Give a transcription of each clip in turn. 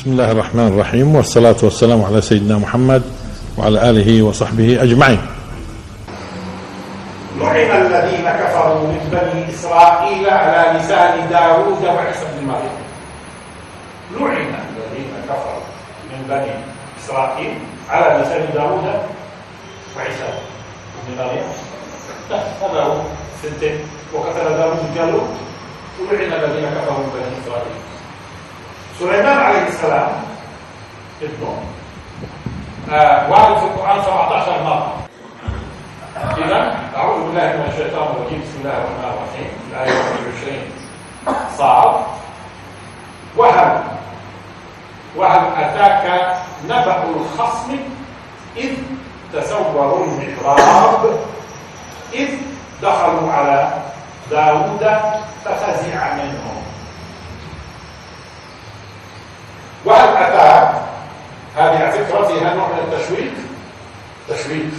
بسم الله الرحمن الرحيم والصلاة والسلام على سيدنا محمد وعلى آله وصحبه أجمعين لعن الذين كفروا من بني إسرائيل على لسان داوود وعيسى بن مريم لعن الذين كفروا من بني إسرائيل على لسان داوود وعيسى بن مريم هذا هو سنتين وقتل داوود جالوت ولعن الذين كفروا من بني إسرائيل سليمان عليه السلام. ابنه آه وارد في القرآن 17 مرة. إذا أعوذ بالله من الشيطان الرجيم. بسم الله الرحمن الرحيم. الآية 21 صار. وهل وهل أتاك نبأ الخصم إذ تسوروا المحراب؟ إذ دخلوا على داود ففزع منهم. وهل أتاك هذه على فكرة فيها نوع من التشويق؟ تشويق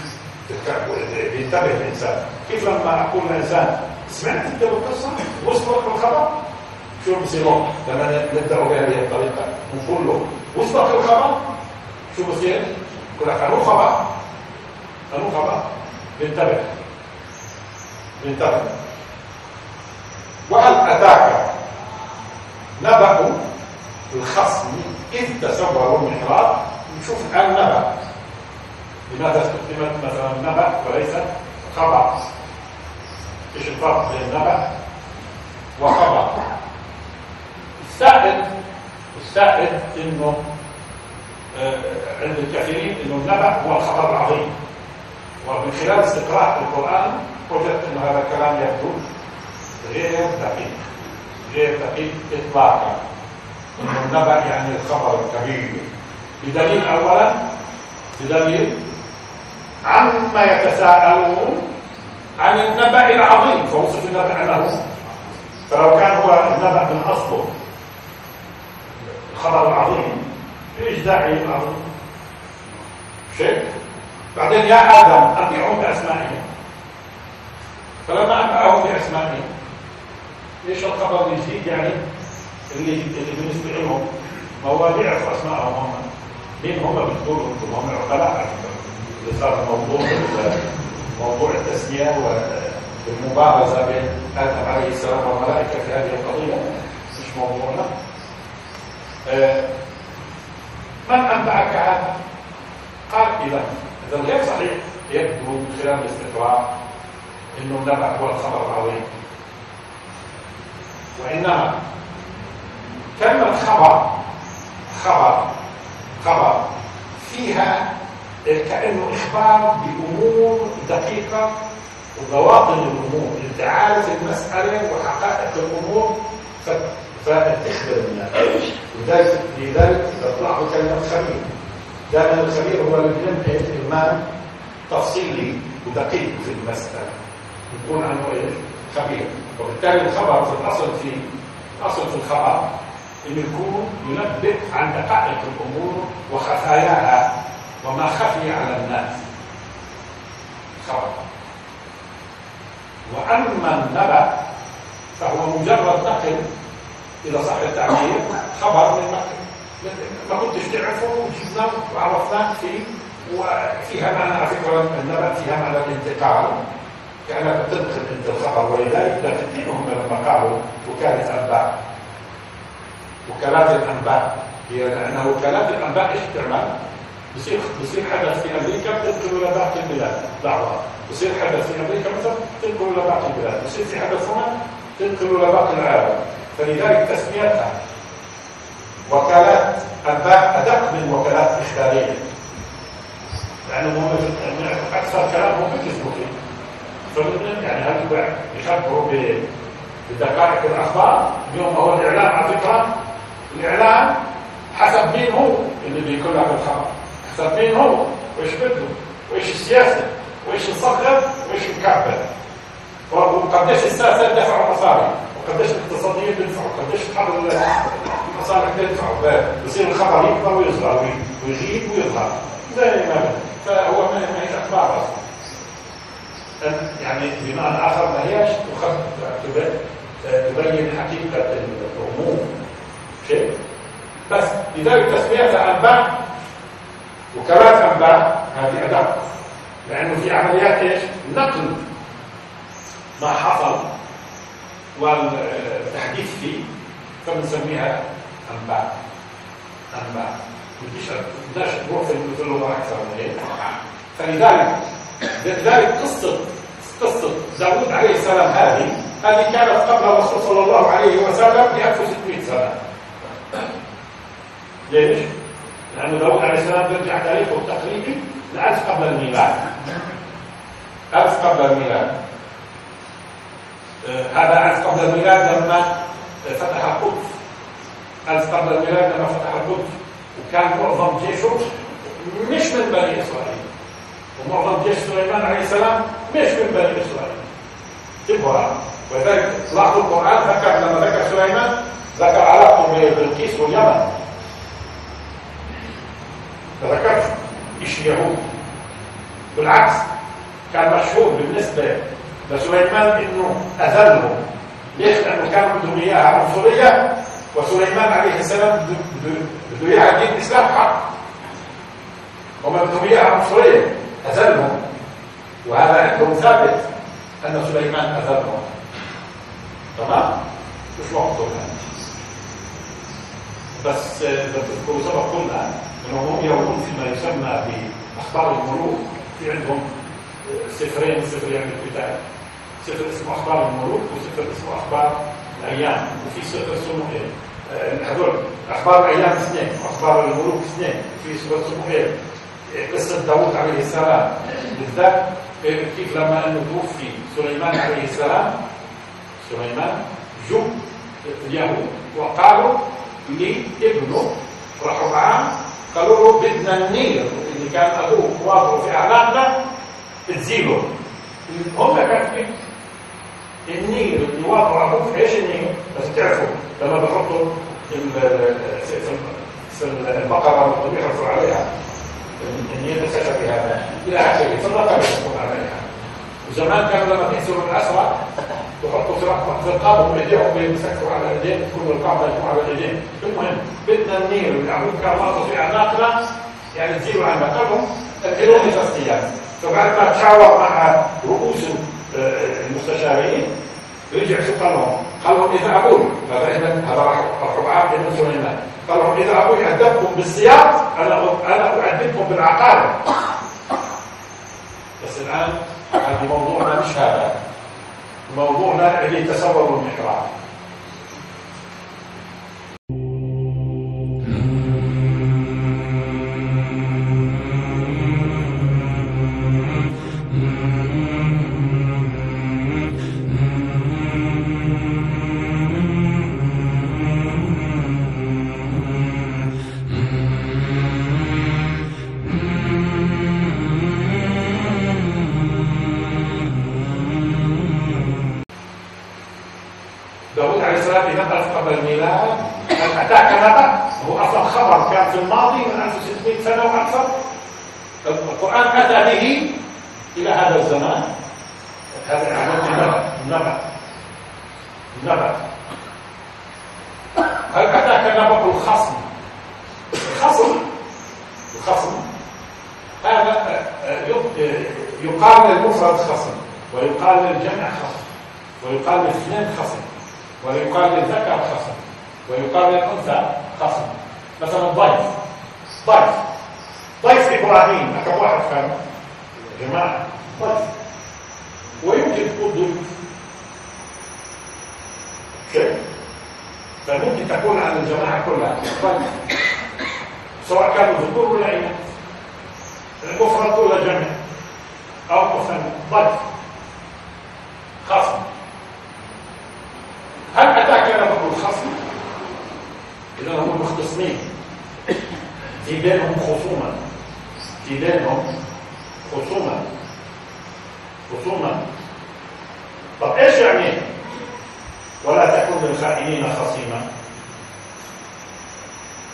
بينتبه الإنسان. كيف لما أقول للإنسان سمعت أنت القصة وصلك الخبر شو بصير لما نبدأ بهذه الطريقة. نقول له. وصلك الخبر شو بصير؟ يقول لك أنو خبر؟ أنو خبر؟ بينتبه. بينتبه. وهل أتاك نبأ الخصم إذ تسوروا المحراب نشوف الآن نبأ. لماذا استخدمت مثلا نبأ وليس خبر إيش الفرق بين نبأ وخبر السائد السائد إنه آه عند الكثيرين إنه النبأ هو الخبر العظيم. ومن خلال استقراء القرآن وجدت إن هذا الكلام يبدو غير دقيق غير دقيق اطلاقا. النبأ يعني الخبر الكبير. بدليل اولا بدليل عما يتساءلون عن النبأ العظيم. فوصف النبأ له فلو كان هو النبأ من أصله. الخبر العظيم. إيش داعي العظيم شيء. بعدين يا آدم أطيعهم بأسمائهم فلما أنبأهم بأسمائهم إيش الخبر الجديد يعني؟ اللي اللي لهم مواضيع أسمائهم هم. مين هم بتقولوا أنتم؟ هم عقلاء اللي صار موضوع موضوع التسمية والمبارزة بين آدم عليه السلام والملائكة في هذه القضية مش موضوعنا آه من أنبأك هذا؟ قال إذا إذا غير صحيح يبدو من خلال الاستقراء أنه النبأ هو الخبر العظيم وإنما كلمة خبر. خبر. خبر. فيها كأنه إخبار بأمور دقيقة وبواطن الأمور عارف المسألة وحقائق الأمور. فتخبر الناس. لذلك لذلك تطلع كلمة خبير. دائما الخبير هو اللي بينتهي إلمام تفصيلي ودقيق في المسألة. يكون عنه إيش؟ خبير. وبالتالي الخبر في الأصل في الأصل في الخبر. انه يكون ينبه عن دقائق الأمور وخفاياها وما خفي على الناس. خبر. وأما النبأ فهو مجرد نقل اذا صح التعبير خبر من نقل. ما كنتش تعرفه وجبناه وعرفناه فيه وفيها معنى على فكرة النبأ فيها معنى الانتقال. كانك تدخل انت الخبر ولذلك لا تدينهم لما قالوا وكاله أنباء. وكالات الأنباء. هي لأن وكالات الأنباء إيش بتعمل؟ بصير بصير حدث في أمريكا بتنقل إلى باقي البلاد. بعضها بصير حدث في أمريكا مثلا تنقل إلى باقي البلاد. بصير في حدث هنا تنقل إلى باقي العالم. فلذلك تسميتها وكالات أنباء أدق من وكالات إخبارية. لانهم هم أكثر كلامهم بيكذبوا فيه فمن يعني هل يخبروا بدقائق الأخبار؟ اليوم هو الاعلام على فكرة الاعلام حسب مين هو اللي بيقول لك الخبر حسب مين هو؟ وإيش بده؟ وإيش السياسة؟ وإيش الصغر وإيش الكعبة؟ وقديش الساسه دفعوا مصاري؟ وقديش الاقتصاديين بيدفعوا؟ وقديش المصالح بيدفعوا؟ بصير الخبر يكبر ويصغر ويغيب ويظهر. زي ما فهو ما هيش أخبار أصلا. يعني بمعنى آخر ما هيش تبين حقيقة الأمور. بس لذلك تسميتها أنباء وكرات أنباء هذه أداة لأنه في عمليات إيش؟ نقل ما حصل والتحديث فيه فبنسميها أنباء. أنباء. بدناش نروح في اللغة أكثر من هيك فلذلك لذلك قصة قصة داوود عليه السلام هذه هذه كانت قبل الرسول صلى الله عليه وسلم ب 1600 سنة. ليش؟ لأن داوود عليه السلام ترجع تاريخه التقريبي لألف قبل الميلاد. ألف قبل الميلاد. آه، هذا ألف قبل الميلاد لما فتح القدس. ألف قبل الميلاد لما فتح القدس. وكان معظم جيشه مش من بني إسرائيل. ومعظم جيش سليمان عليه السلام مش من بني إسرائيل. تبغى. ولذلك لاحظوا القرآن ذكر لما ذكر سليمان ذكر علاقته ببلقيس واليمن. ما ذكرش مش يهود بالعكس كان مشهور بالنسبة لسليمان إنه أذلهم. ليش؟ لأنه كان بدهم إياها عنصرية وسليمان عليه السلام بده إياها دين الإسلام حق. وما بدهم إياها عنصرية أذلهم. وهذا عندهم ثابت أن سليمان أذلهم. تمام؟ مش وقته بس اذا تذكروا سبق قلنا انهم يرون فيما يسمى بأخبار الملوك في عندهم سفرين سفر يعني الكتاب. سفر اسمه أخبار الملوك وسفر اسمه أخبار الأيام. وفي سفر اسمه إيه؟ هذول أخبار الأيام اثنين وأخبار الملوك اثنين. في سفر اسمه إيه؟ قصة داوود عليه السلام. بالذات كيف لما أنه توفي سليمان عليه السلام. سليمان اجو اليهود وقالوا لابنه راحوا معاه قالوا له بدنا النير اللي كان أبوه واضعه في اعناقنا تزيله هم كان النير اللي واضعه أبوه إيش النير بس تعرفوا لما بحطوا البقره والطبيعه يحطوا عليها النير الخشبي هذا إلى آخره فالرقبه يحطون عليها. وزمان كانوا لما تكسروا الاسرى يحطوا في القابة بايديهم ويمسكوا على ايديهم تكون القابة على ايديهم المهم بدنا والعمود كان واضح في اعناقنا يعني تزيلوا قالوا الكلون ثلاث أيام فبعد ما تشاور مع رؤوس المستشارين رجع شو قال لهم؟ قال لهم اذا أبوي فاذا هذا راح راح عابد بن سليمان قال لهم اذا أبوي ادبكم بالسياط أنا أنا اعذبكم بالعقارب بس الان هذا موضوعنا مش هذا موضوعنا اللي تصوروا المحراب أنثى خصم مثلا ضيف ضيف ضيف إبراهيم. رقم واحد فهم. يا جماعة. ضيف ويمكن تكون ضيف شيء. فممكن تكون على الجماعة كلها. ضيف سواء كانوا ذكور ولا إناث المفرد ولا جمع أو مثلا ضيف اثنين في بينهم خصومة في بينهم خصومة خصومة طب إيش يعني ولا تكن للخائنين خصيما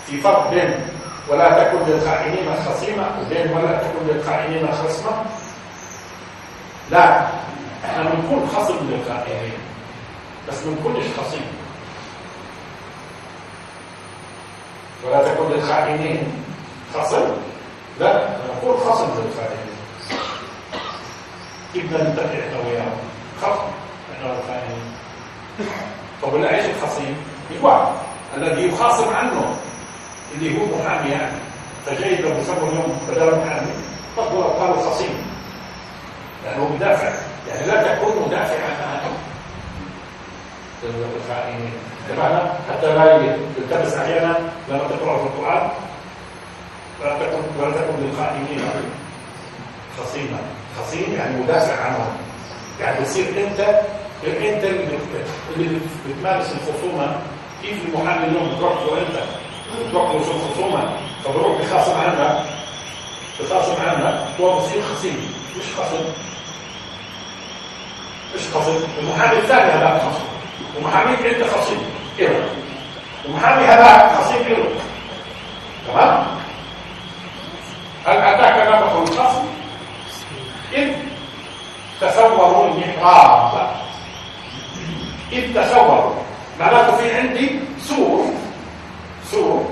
في فرق بين ولا تكن للخائنين خصيما وبين ولا تكن للخائنين خصما لا إحنا بنكون خصم للخائنين بس ما بنكونش خصيم ولا تكون للخائنين خصم. لا أنا أقول خصم للخائنين. بدنا نتفق إحنا وياهم خصم. إحنا والخائنين طب ولا إيش الخصيم؟ الواحد الذي يخاصم عنه اللي هو محامي يعني. فجاي لو بسموا اليوم بدل محامي. طب قالوا خصيم. يعني هو مدافع. يعني لا تكون مدافعا عنه الخائنين بمعنى حتى لا يلتبس أحيانا لما تقرا في القران ولا تكن ولا تكن للخائنين خصيما خصيم يعني مدافع عنهم يعني بتصير انت انت اللي بتمارس الخصومه كيف المحامي اليوم بتروح انت بتروح له الخصومه فبروح بخاصم عنك بخاصم عنك هو بصير خصيم مش خصم مش خصم المحامي الثاني هذا خصم ومحاميك انت خصيم كده. ومحامي هذا خصيم كده. تمام؟ هل أتاك نبأ الخصم إذ تصوروا المحراب إذ تصوروا. معناته في عندي سور. سور.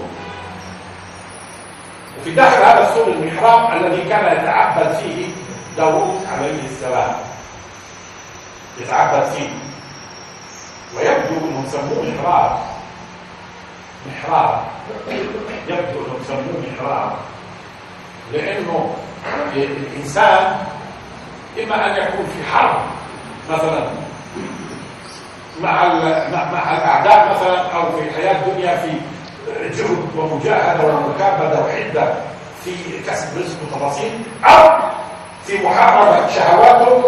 وفي داخل هذا السور المحراب الذي كان يتعبد فيه داوود عليه السلام. يتعبد فيه. ويبدو انهم سموه محراب. محراب. يبدو انهم سموه محراب. لأنه الإنسان إما أن يكون في حرب مثلا مع مع الأعداء مثلا أو في الحياة الدنيا في جهد ومجاهدة ومكابدة وحدة في كسب رزق وتفاصيل أو في محاربة شهواته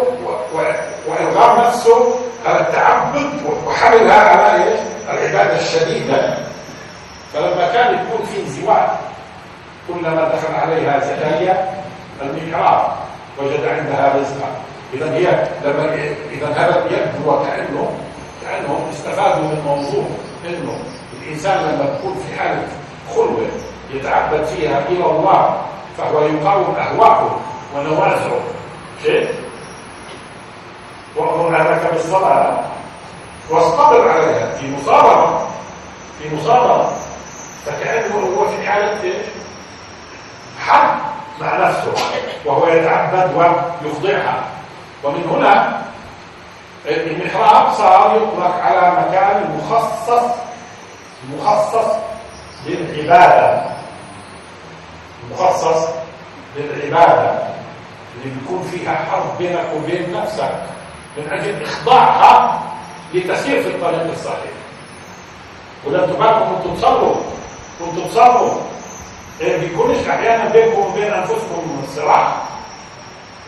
والغام نفسه التعبد وحملها على؟ العبادة الشديدة. فلما كان يكون في انزواج كلما دخل عليها زكريا المحراب وجد عندها رزقا. إذا هي لما إذا هذا يبدو وكأنه كانهم استفادوا من موضوع إنه الإنسان لما يكون في حالة خلوة يتعبد فيها إلى الله فهو يقاوم أهواءه ونوازعه. شيء؟ وامر اهلك بالصلاة. واصطبر عليها في مصابرة. في مصابرة. فكأنه هو في إيش؟ حرب مع نفسه. وهو يتعبد ويخضعها ومن هنا المحراب صار يطلق على مكان مخصص مخصص للعبادة. مخصص للعبادة. اللي بيكون فيها حرب بينك وبين نفسك. من أجل إخضاعها لتسير في الطريق الصحيح. ولن تبالكم كنتم تصلوا كنتم تصلوا إيه بيكونش أحيانا بينكم وبين أنفسكم صراع.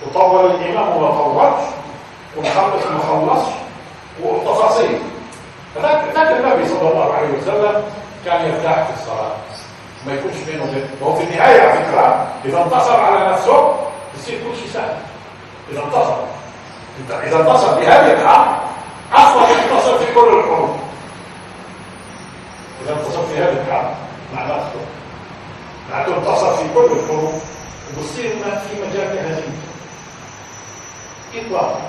وطول الإمام وما طولش ومخلص ما خلصش وتفاصيل فذاك النبي صلى الله عليه وسلم كان يرتاح في الصلاة. ما يكونش بينه وبين وهو في النهاية على فكرة إذا انتصر على نفسه يصير كل شيء سهل. إذا انتصر. إذا انتصر بهذه الحرب أصلا انتصر في كل الحروب. إذا انتصر في هذه الحرب مع نفسه معناته انتصر في كل الحروب وبصير ما في مجال لهزيمته إطلاقا.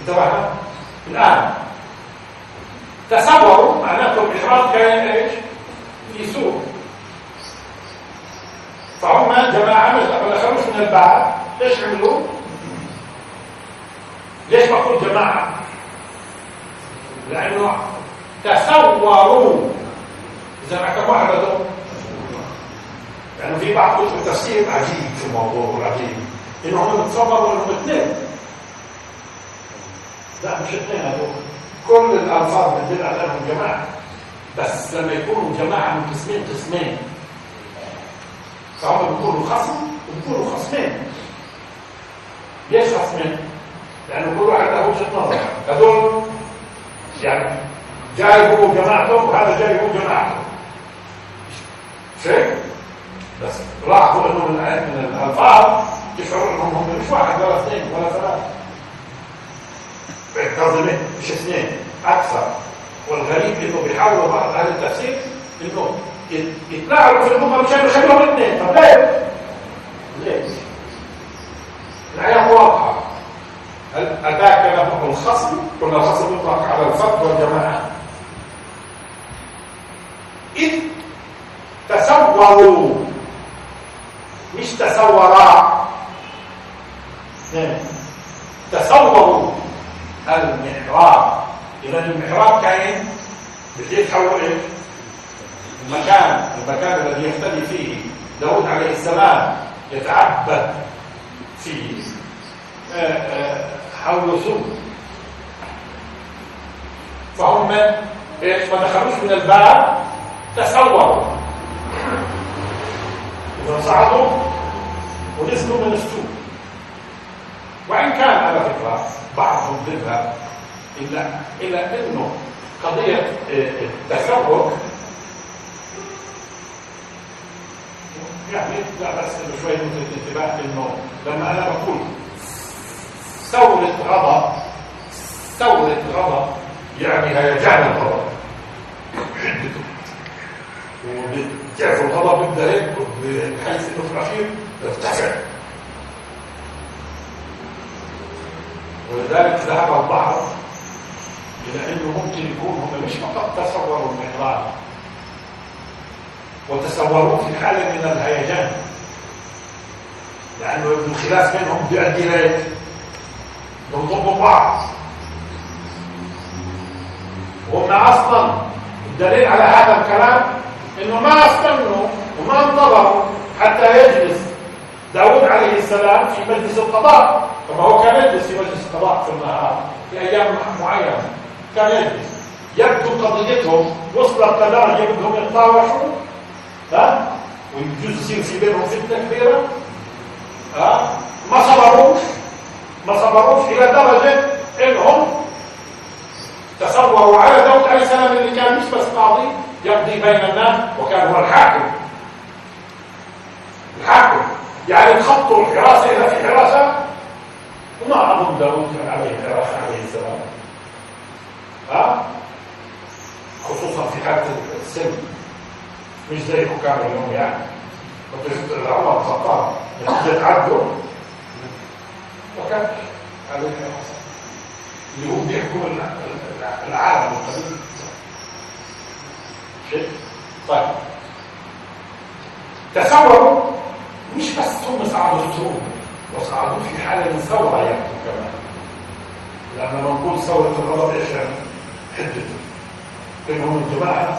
انتبهنا؟ الآن. تصوروا معناته الإحرام كان إيش؟ في سوق فهم جماعة ما خرجوا من البعث ليش عملوا؟ ليش بقول جماعة؟ لأنه تصوروا إذا ما واحد لأنه يعني في بعض كتب التفسير عجيب في الموضوع عجيب. إنه هم تصوروا إنهم اثنين. لا مش اثنين هذول. كل الألفاظ بتدل على أنهم جماعة. بس لما يكونوا جماعة من قسمين قسمين. فهم بيكونوا خصم وبيكونوا خصمين. ليش خصمين؟ لأنه كل واحد له وجهة نظر هذول يعني جاي هو جماعته وهذا جاي هو جماعته شيء؟ بس لاحظوا إنه من الألفاظ يشعرون إنهم هم مش واحد ولا اثنين ولا ثلاثة. قصدي مش اثنين أكثر. والغريب إنه بيحاولوا بعض أهل التفسير إنه يتلاعبوا في الأمة مشان يخلوهم اثنين. طب ليه؟ ليه؟ الايه واضحه هل اتاك نبأ الخصم قلنا الخصم يطلق على الفرد والجماعة. اذ تصوروا مش تسورا. تصوروا المحراب. إذا المحراب كان بده يتحول إيه المكان المكان الذي يختلي فيه. داود عليه السلام يتعبد فيه. آه، آه، حول سوق فهم إيش ما دخلوش من الباب تصوروا إذا صعدوا ونزلوا من السوق. وإن كان على فكره بعضهم ضدها الا الا إنه قضية آه، التسرق يعني لا بس شوية مثل الانتباه إنه لما أنا بقول ثورة غضب ثورة غضب يعني هيجان الغضب حدته وبتعرف الغضب بيبدأ هيك بحيث إنه في الأخير يرتفع ولذلك ذهب البعض إلى إنه ممكن يكون هم مش فقط تصوروا المحراب وتصوروه في حالة من الهيجان. لأنه الخلاف بينهم بيؤدي إلى ينضموا بعض. وهم أصلا الدليل على هذا الكلام إنه ما استنوا وما انتظروا حتى يجلس داود عليه السلام في مجلس القضاء. كما هو كان يجلس في مجلس القضاء في النهار في أيام معينة. كان يجلس. يبدو قضيتهم وصلت لدرجه بدهم يتطاوشوا ها؟ ويجوز يصير في بينهم فتنة كبيرة. ها؟ ما صبروش. ما صبروش إلى درجة إنهم تصوروا على داود عليه السلام اللي كان مش بس قاضي يقضي بين الناس وكان هو الحاكم. الحاكم. يعني تخطوا الحراسه إلى في حراسة. وما أظن داود كان عليه حراسه عليه السلام. ها؟ خصوصا في حالة السن. مش زي حكام اليوم يعني. كنت شفت عمر الخطاب. نتيجه عدله وكان عليه حراسه اللي هو بيحكم العالم شيء؟ طيب. تصوروا مش بس هم صعدوا السوق وصعدوا في حالة من ثورة يحكم كمان. لما نقول ثورة الغضب إيش يعني؟ حدة. إنهم الجماعة.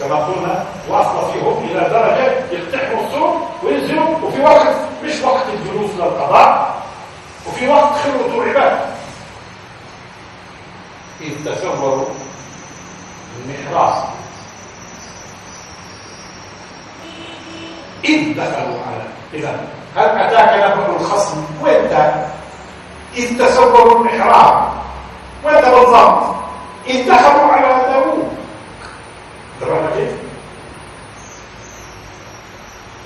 كما قلنا واصلة فيهم إلى درجة يقتحموا السوق وينزلوا وفي وقت مش وقت الجلوس للقضاء وفي وقت خلوة العباد إذ تصوروا المحراث إذ دخلوا على إذا هل أتاك نبأ الخصم؟ وأنت إذ تصوروا المحراب. وأنت بالضبط إذ دخلوا على داوود ترى كيف؟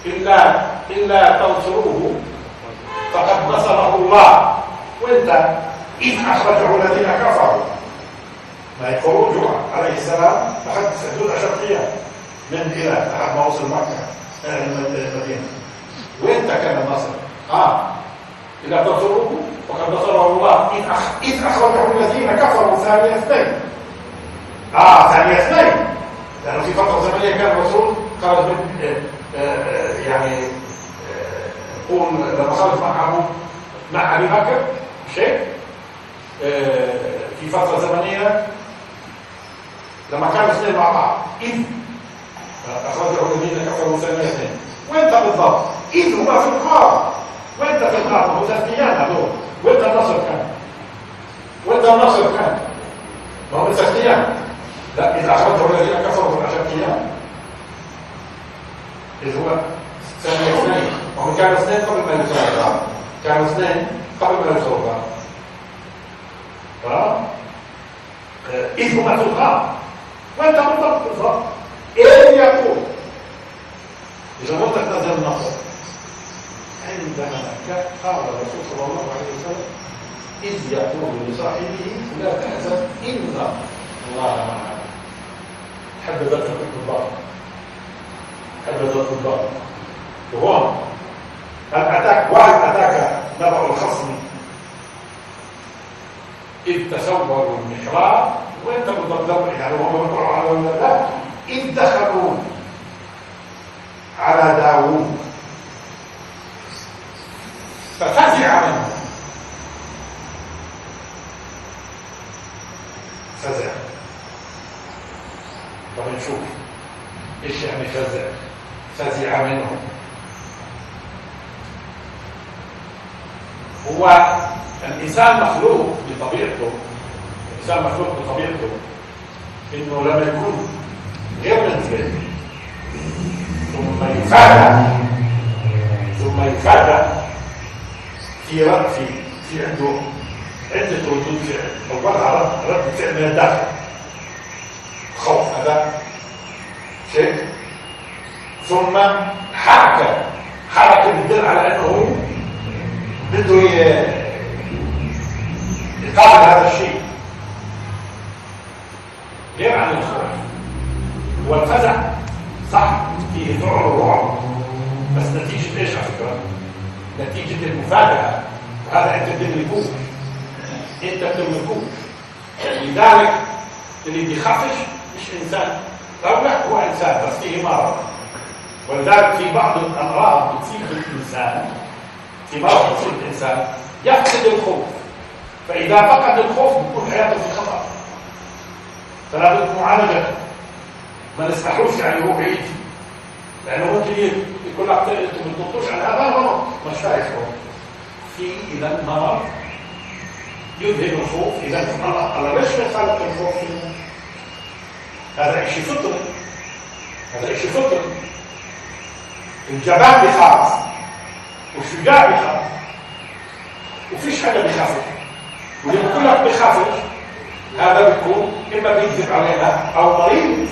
إلا إلا تنصروه. فقد نصره الله. وأنت إذ أخرجه الذين كفروا. ما خروجه عليه السلام أخذ حدود أيام. من إلى لحد ما وصل مكة المدينة. وين كان النصر؟ آه. إذا تنصروه وقد نصره الله. إذ أخ... إذ أخرجه الذين كفروا ثاني اثنين. آه ثاني اثنين. لأنه في فترة زمنية كان الرسول خرج من آه آه يعني آه لما خرج معه مع أبي بكر شيء في فترة زمنية لما كانوا اثنين مع بعض. إذ أخرجه الذين كفروا ثاني اثنين وانت بالضبط إذ هما في القار وانت في القار هو تثنيان هذول. وانت النصر كان؟ وانت النصر كان؟ ما هو تثنيان لا إذا أخرجه الذين كفروا في عشرة أيام إذ هو ثاني اثنين وهم كانوا اثنين قبل ما القار كانوا اثنين قبل ما يوصلوا القار ها؟ إذ هما في القار بالضبط بالضبط إيه يقول اذا منطق نزل النصر عندما قال الرسول صلى الله عليه وسلم اذ يقول لصاحبه لا تحزن ان الله معنا حددت الكبار حددت الكبار وهون هل اتاك واحد اتاك نبع الخصم اذ تصوروا المحراب وانت بالضبط يعني هم بيقولوا على لا إذ دخلوا على داوود. ففزع منه فزع. طب نشوف. إيش يعني فزع؟ فزع منه هو الإنسان مخلوق بطبيعته. الإنسان مخلوق بطبيعته إنه لما يكون غير منتبه ثم يفادى ثم يفادى في رد في في عنده عدة ردود فعل أولها رد فعل من الداخل. خوف هذا. شيء. ثم حركة حركة بتدل على أنه بده يقابل هذا الشيء. غير عن الخوف والفزع صح فيه ذعر ورعب بس نتيجة إيش على فكرة؟ نتيجة المفاجأة. وهذا أنت بتملكوش أنت بتملكوش لذلك اللي بيخافش مش إنسان. أو لا هو إنسان بس فيه مرض. ولذلك في بعض الأمراض بتصيب الإنسان. في مرض بتصيب الإنسان. يفقد الخوف. فإذا فقد الخوف بتكون حياته في خطر. فلا بد معالجه ما نسمحوش يعني هو يجي لأنه ممكن يقول لك أنتم ما تضبطوش على هذا غلط مش فاهم في إذا مرض يذهب الخوف. إذا الله ليش خلق الخوف؟ هذا شيء فطري هذا شيء فطري الجبان بيخاف والشجاع بيخاف وفيش حدا بيخافش واللي بيقول لك بيخافش هذا بيكون اما بيكذب علينا أو مريض.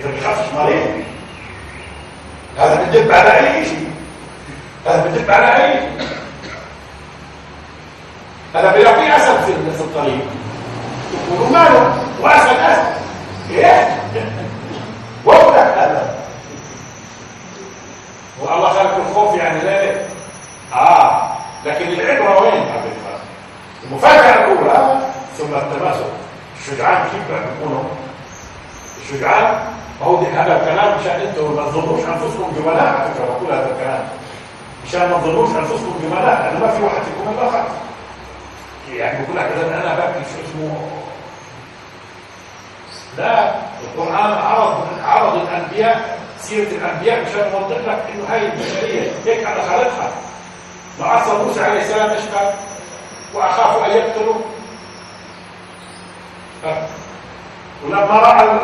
إذا بيخافش مريض. هذا بدب على اي شيء هذا بدب على اي هذا بيلاقي أسد في الطريق يقولوا ماله؟ وأسد أسد. إيه؟ وضع هذا. والله خلق الخوف يعني ليه؟ آه. لكن العبرة وين؟ حضرتك المفاجأة الأولى ثم التماسك. الشجعان كيف بيكونوا الشجعان هو دي هذا الكلام مشان أنتوا ما تظنوش انفسكم جملاء على فكرة بقول هذا الكلام. مشان ما تظنوش انفسكم جملاء لأنه ما في واحد فيكم الآخر يعني بقول لك أنا باكل شو اسمه. لا القرآن عرض عرض الأنبياء سيرة الأنبياء مشان يوضح لك إنه هاي البشرية هيك على خالقها وعصى موسى عليه السلام إيش قال؟ وأخاف أن يقتلوا. ولما راى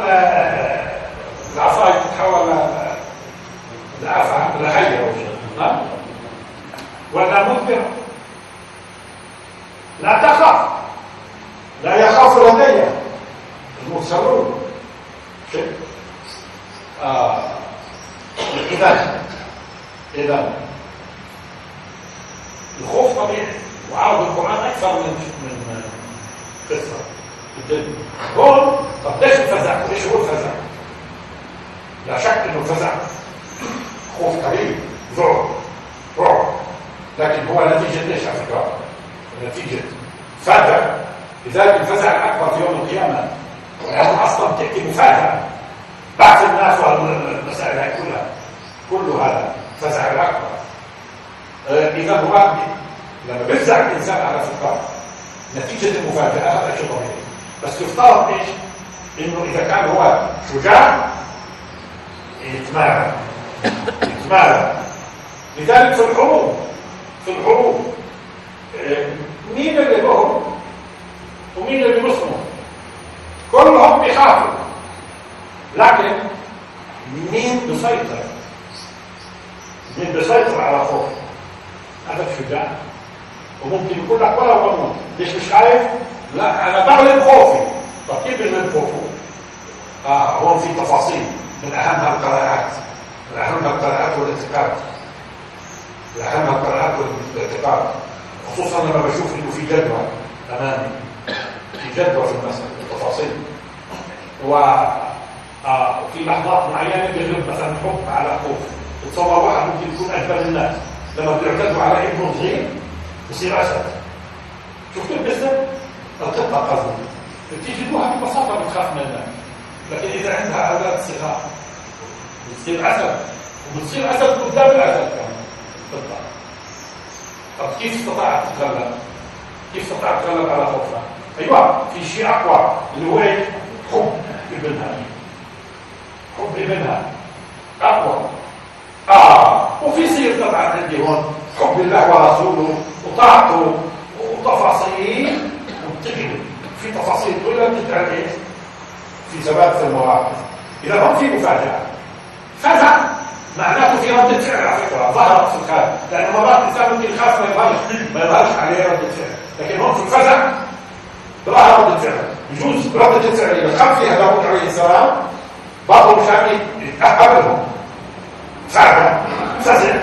العصايه تتحول أو شيء. ولا مدبر لا تخف لا يخاف لدي. المرسلون. آه. إذا إذا. الخوف طبيعي. وعرض القرآن أكثر من من قصة. طب ليش الفزع؟ ليش هو الفزع؟ لا شك إنه الفزع خوف كبير ذعر رعب. لكن هو نتيجة ليش على فكرة؟ نتيجة فزع لذلك الفزع الأكبر في يوم القيامة. لأنه أصلا بتحكي مفاجأة. بعث الناس والمسائل هاي كلها. كل هذا فزع الأكبر. إذا هو لما بيفزع الإنسان على فكرة نتيجة المفاجأة هذا شيء طبيعي. بس يفترض إيش؟ إنه إذا كان هو شجاع يتمارى يتمارى لذلك في الحروب في الحروب مين اللي بهم؟ ومين اللي بيصموا كلهم بيخافوا. لكن مين بيسيطر؟ مين بيسيطر على خوف؟ هذا الشجاع وممكن يقول لك ولا بموت ليش مش خايف؟ لا أنا بغلب خوفي. طب كيف بغلب خوفه آه هون في تفاصيل. من اهمها القراءات من اهمها القراءات والاعتقاد. من اهمها القراءات والاعتقاد. خصوصا لما بشوف إنه في جدوى أمامي. في جدوى في المسألة التفاصيل. و آه في لحظات معينة بيغلب مثلا حب على خوف. تصور واحد ممكن يكون اجبل الناس. لما بيعتدوا على ابنه صغير بصير اسد شفت القصة؟ القطه قصدي بتيجدوها ببساطة بتخاف منها. لكن إذا عندها أولاد صغار بتصير اسد وبتصير اسد قدام الاسد كمان. تطلع. طب كيف استطاعت تتغلب؟ كيف استطاعت تتغلب على خوفها؟ أيوه في شيء أقوى اللي هو إيه؟ حب ابنها. حب ابنها. أقوى. آه. وفي سير طبعا عندي. هون حب الله ورسوله وطاعته وتفاصيل في تفاصيل كلها بتتعب إيه؟ في ثبات في المواقف إذا هون في مفاجأة فزع معناته في ردة فعل على فكرة ظهرت في الخارج. لأن مرات الإنسان ممكن يخاف ما يظهرش ما يظهرش عليه ردة فعل لكن هون في الفزع ظهر ردة فعل يجوز ردة الفعل. إذا خاف فيها داوود عليه السلام برضه مشان يتأهل لهم فزع فزع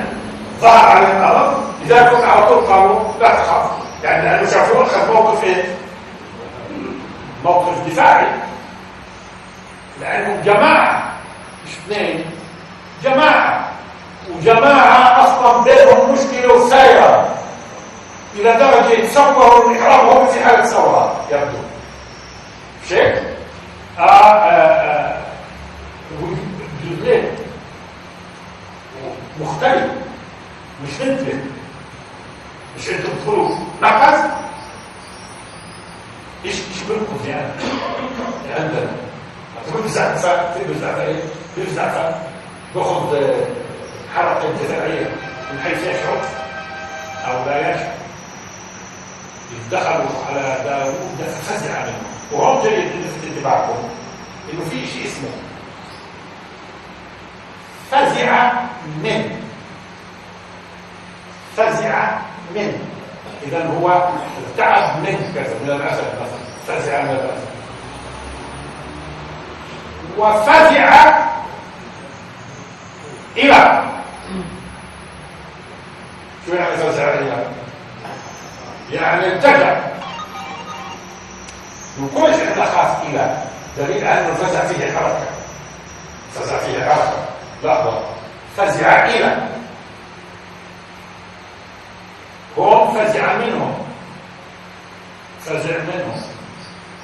ظهر على الأرض كنت على طول قالوا لا تخاف. يعني لأنه شافوه أخذ موقف إيه؟ موقف دفاعي. لأنهم جماعة مش اثنين. جماعة. وجماعة أصلا بينهم مشكلة وسايرة. إلى درجة يتصوروا الإحرام وهم في حالة ثورة يبدو. شيء آه آه آه. مختلف. مش مثل مش أنتوا بتقولوا نقص إيش إيش بنقص يعني عندنا تقول بزعفة في بزعفة إيه؟ في بزعفة باخذ حركة دفاعية من حيث يشعر أو لا يشعر. دخلوا على داوود فزع منه وهم جيد لفت انتباهكم إنه في شيء اسمه فزع من. فزع من. إذا هو ارتعب من كذا من الاسد مثلا فزع من الاسد وفزع إلى. شو يعني فزع إلى؟ يعني اتجه نقولش إحنا خاف إلى. دليل ان الفزع فيه حركة. فزع فيه حركة. لحظه فزع إلى. هم فزع منهم. فزع منهم.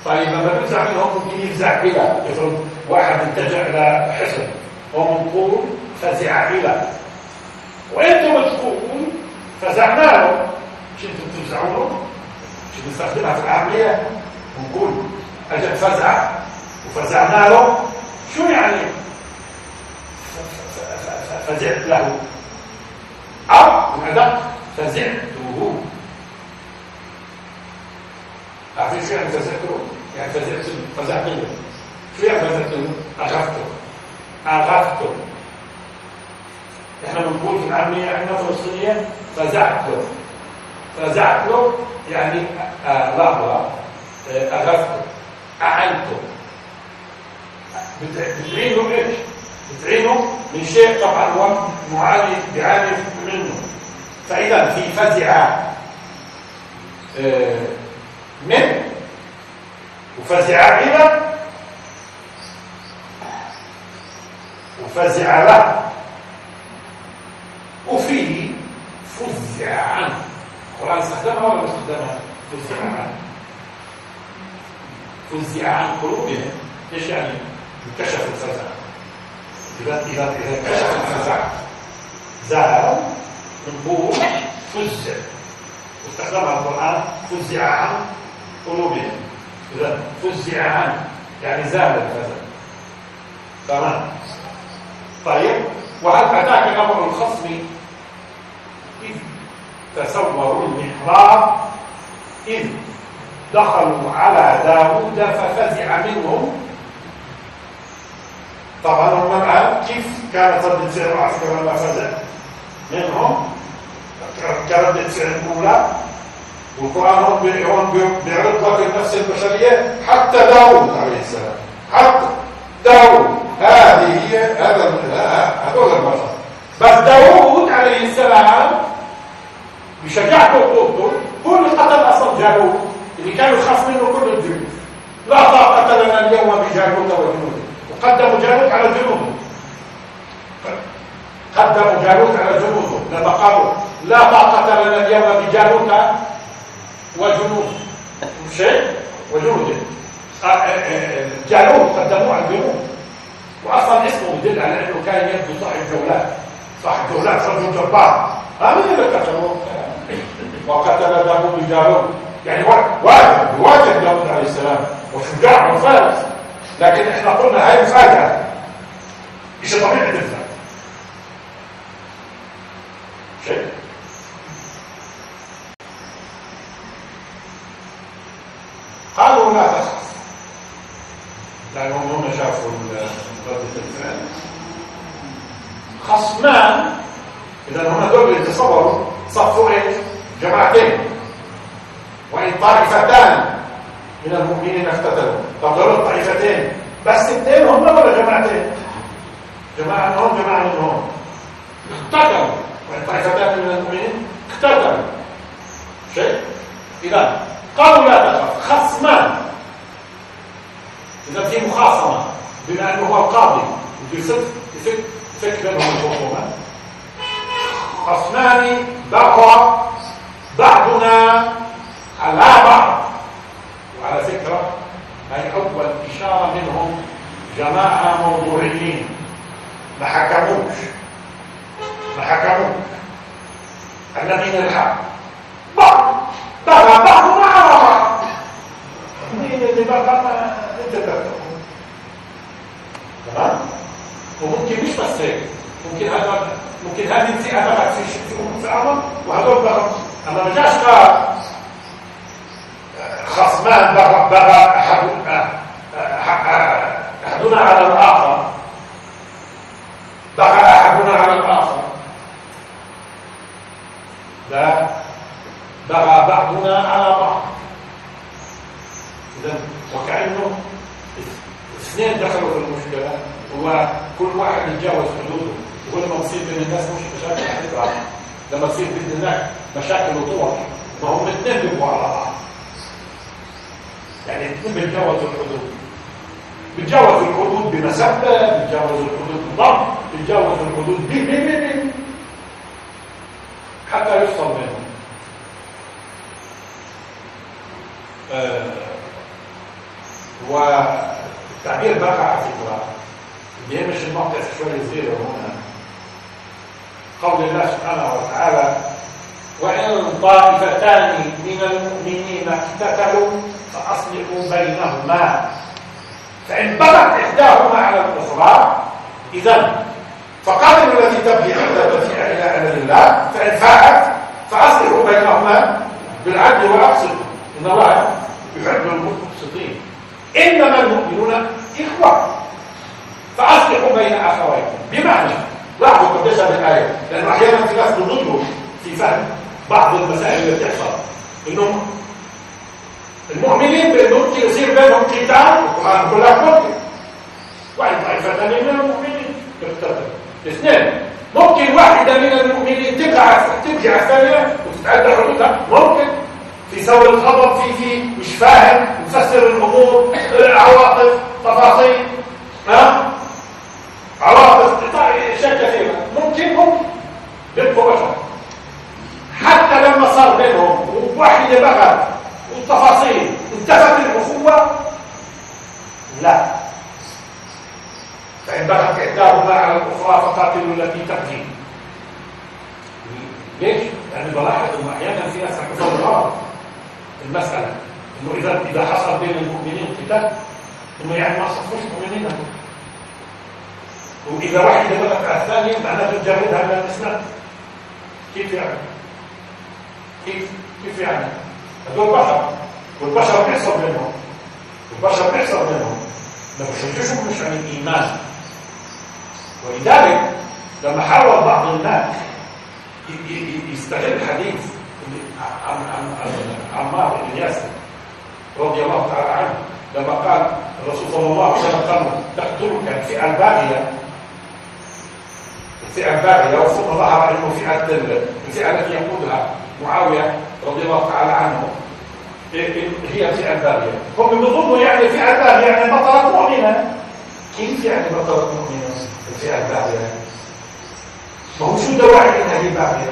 طيب لما بيفزع منهم ممكن يفزع إلى يفرض واحد اتجه إلى حصن. نقول فزع إلى وإنتم تقولون فزعنا له مش إنتم بتفزعوا له مش بنستخدمها في العملية؟ ونقول أجل فزع وفزعنا له شو يعني؟ فزعت له. أو ادق فزعته عارفين شو يعني فزعته؟ يعني فزعت فزعته شو يعني فزعته؟ اغفته اغفته إحنا بنقول في العامية إحنا فلسطينية فزعته فزعته يعني آه لحظة اغفته اعنته بتعينه إيش؟ بتعينه من شيء طبعا هو معاني بيعاني منه. فإذا في فزع من وفزع إلى وفزع له. وفي فزع. عنه القرآن استخدمها ولا ما استخدمها؟ فزع. عنه فزع عن قلوبهم. إيش يعني؟ انكشف الفزع. إذا إذا إذا انكشف الفزع زال نقول فزع. واستخدمها القرآن فزع عن قلوبهم. إذا فزع عن يعني زال الفزع. تمام؟ طيب وهل أتاك نبأ الخصم؟ إذ تسوروا المحراب إذ دخلوا على داود ففزع منهم. طبعا هم الآن كيف كانت ردة فعل عسكر لما فزع منهم كردة فعل الأولى. والقرآن هون بيعرض لك النفس البشرية حتى داود عليه السلام. حتى داود. هذه هي هذا هذول البشر. بس داود عليه السلام بشجاعته وقوته هو اللي قتل أصلا جالوت اللي كانوا يخاف منه كل الجنود لا طاقة لنا اليوم بجالوت وجنوده. وقدموا جالوت على جنوده. قدموا جالوت على جنوده. لما قالوا لا طاقة لنا اليوم بجالوت وجنوده شيء؟ وجنوده جالوت قدموه على الجنود واصلا اسمه يدل على أنه كان يبدو صاحب جولات. صاحب جولات رجل جبار. هذا اللي قتله وقتل داوود جالوت يعني واجب واجب داوود عليه السلام. وشجاع وفارس لكن إحنا قلنا هاي مفاجأة. مش طبيعي تفهم شيء؟ قالوا لا تخف لانهم هم شافوا ردة الفعل. خصمان. اذا هم دول اللي تصوروا صفوا إيش جماعتين. وإن طائفتان. من المؤمنين افتتنوا؟ طب دول الطائفتين. بس اثنين هم ولا جماعتين؟ جماعة منهم جماعة منهم اقتتلوا. وإن طائفتان من المؤمنين اقتتلوا. شيء؟ اذا قالوا لا تخف خصمان إذا في مخاصمة بما أنه هو القاضي يفك يفك يفك بينهم الخصومه خصمان بقى بعضنا على بعض. وعلى فكرة هي أول إشارة منهم جماعة موضوعيين. ما حكموش. ما حكموش. الذين الحق. بعض. بقى بعضنا على بعض. مين اللي بقى انت تمام؟ وممكن مش بس هيك. ممكن هذا ممكن هذه الفئه بقت في في أمر وهذول بقى أما ما جاش قال خصمان بقى بقى احد أحدنا على الآخر. بقى أحدنا على الآخر. لا. بقى بعضنا على بعض. إذا وكانه اثنين دخلوا في المشكلة وكل واحد يتجاوز حدوده وكل ما تصير بين الناس مش مشاكل هتبقى لما تصير بين الناس مشاكل وطور ما هم الاثنين بيبقوا على بعض. يعني الاثنين بيتجاوزوا الحدود. بيتجاوزوا الحدود بمسبه بيتجاوزوا الحدود بضم بيتجاوزوا الحدود بي بي بي بي. حتى يفصل بينهم. آه بقى على فكرة. بيمشي الموقف شوية صغيره هنا قول الله سبحانه وتعالى وإن طائفتان من المؤمنين اقتتلوا فأصلحوا بينهما. فإن بغت إحداهما على الأخرى إذا فقاتلوا التي تبغي حتى تفيء إلى أمر الله فإن فاءت فأصلحوا بينهما بالعدل وأقسطوا إن الله يحب المقسطين. إنما المؤمنون إخوة. فأصلحوا بين أخويكم. بمعنى لاحظوا هذه الآية لأنه أحيانا ناس بيضلوا في فهم بعض المسائل اللي بتحصل إنهم المؤمنين بأنه يصير بينهم قتال القرآن لك. ممكن واحد طائفتان من المؤمنين تقتتل اثنين ممكن واحدة من المؤمنين تقع ترجع الثانية وتتعدى حدودها. ممكن في سوء الخبر في في مش فاهم مفسر الأمور عواطف تفاصيل ها؟ عواطف اشياء كثيره ممكن بيبقوا بشر حتى لما صار بينهم وواحده بغت والتفاصيل انتهت الأخوة لا. فإن بغت إحداهما على الأخرى فقاتلوا التي تبغي ليش؟ لأن بلاحظ إنه أحيانا في ناس عم غلط المسألة إنه إذا إذا حصل بين المؤمنين قتال إنه يعني ما صفوش مؤمنين. وإذا واحدة بغت على الثانية معناته تجردها من الإسلام. كيف يعني؟ كيف كيف يعني؟ هذول بشر. والبشر بيحصل منهم. والبشر بيحصل منهم. ما بشجعهم مش عن الإيمان. ولذلك لما حاول بعض الناس يستغل الحديث عن عن عن عمار بن ياسر رضي الله تعالى عنه لما قال الرسول صلى الله عليه وسلم قال تقتلك الفئه الباغيه الفئه الباغيه وثم ظهر إنه فئه الفئه التي يقودها معاوية رضي الله تعالى عنه. هي الفئه الباغيه هم بيظنوا يعني الفئه الباغيه يعني بطلت مؤمنة. كيف يعني بطلت مؤمنة الفئه الباغيه ما هو شو دواعي إنها هي باغيه